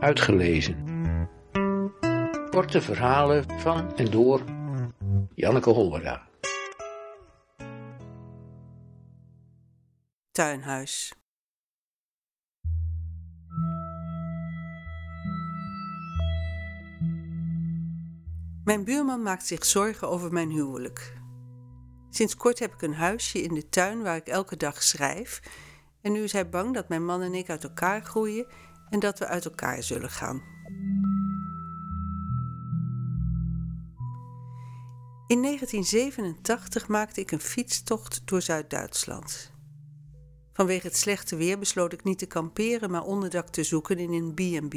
Uitgelezen. Korte verhalen van en door Janneke Hollera. Tuinhuis. Mijn buurman maakt zich zorgen over mijn huwelijk. Sinds kort heb ik een huisje in de tuin waar ik elke dag schrijf. En nu is hij bang dat mijn man en ik uit elkaar groeien en dat we uit elkaar zullen gaan. In 1987 maakte ik een fietstocht door Zuid-Duitsland. Vanwege het slechte weer besloot ik niet te kamperen, maar onderdak te zoeken in een B&B.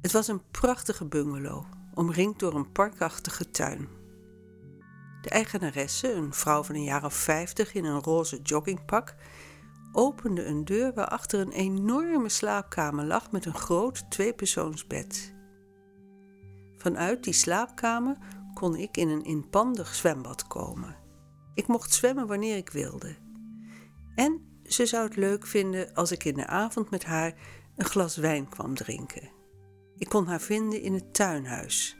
Het was een prachtige bungalow, omringd door een parkachtige tuin. De eigenaresse, een vrouw van een jaar of vijftig in een roze joggingpak, opende een deur waarachter een enorme slaapkamer lag met een groot tweepersoonsbed. Vanuit die slaapkamer kon ik in een inpandig zwembad komen. Ik mocht zwemmen wanneer ik wilde. En ze zou het leuk vinden als ik in de avond met haar een glas wijn kwam drinken. Ik kon haar vinden in het tuinhuis.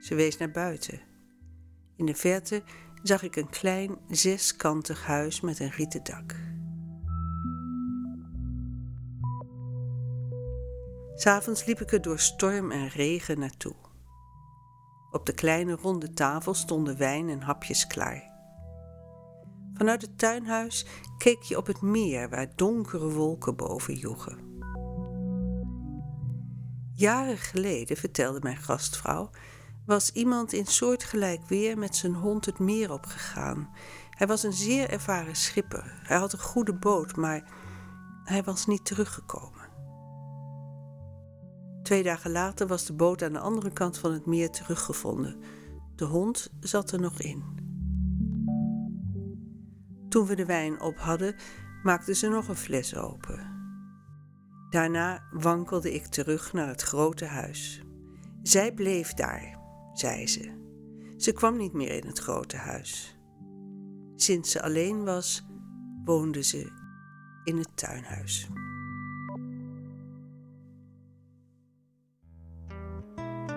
Ze wees naar buiten. In de verte zag ik een klein zeskantig huis met een rieten dak. S'avonds liep ik er door storm en regen naartoe. Op de kleine ronde tafel stonden wijn en hapjes klaar. Vanuit het tuinhuis keek je op het meer waar donkere wolken boven joegen. Jaren geleden, vertelde mijn gastvrouw, was iemand in soortgelijk weer met zijn hond het meer opgegaan. Hij was een zeer ervaren schipper. Hij had een goede boot, maar hij was niet teruggekomen. Twee dagen later was de boot aan de andere kant van het meer teruggevonden. De hond zat er nog in. Toen we de wijn op hadden, maakte ze nog een fles open. Daarna wankelde ik terug naar het grote huis. Zij bleef daar, zei ze. Ze kwam niet meer in het grote huis. Sinds ze alleen was, woonde ze in het tuinhuis.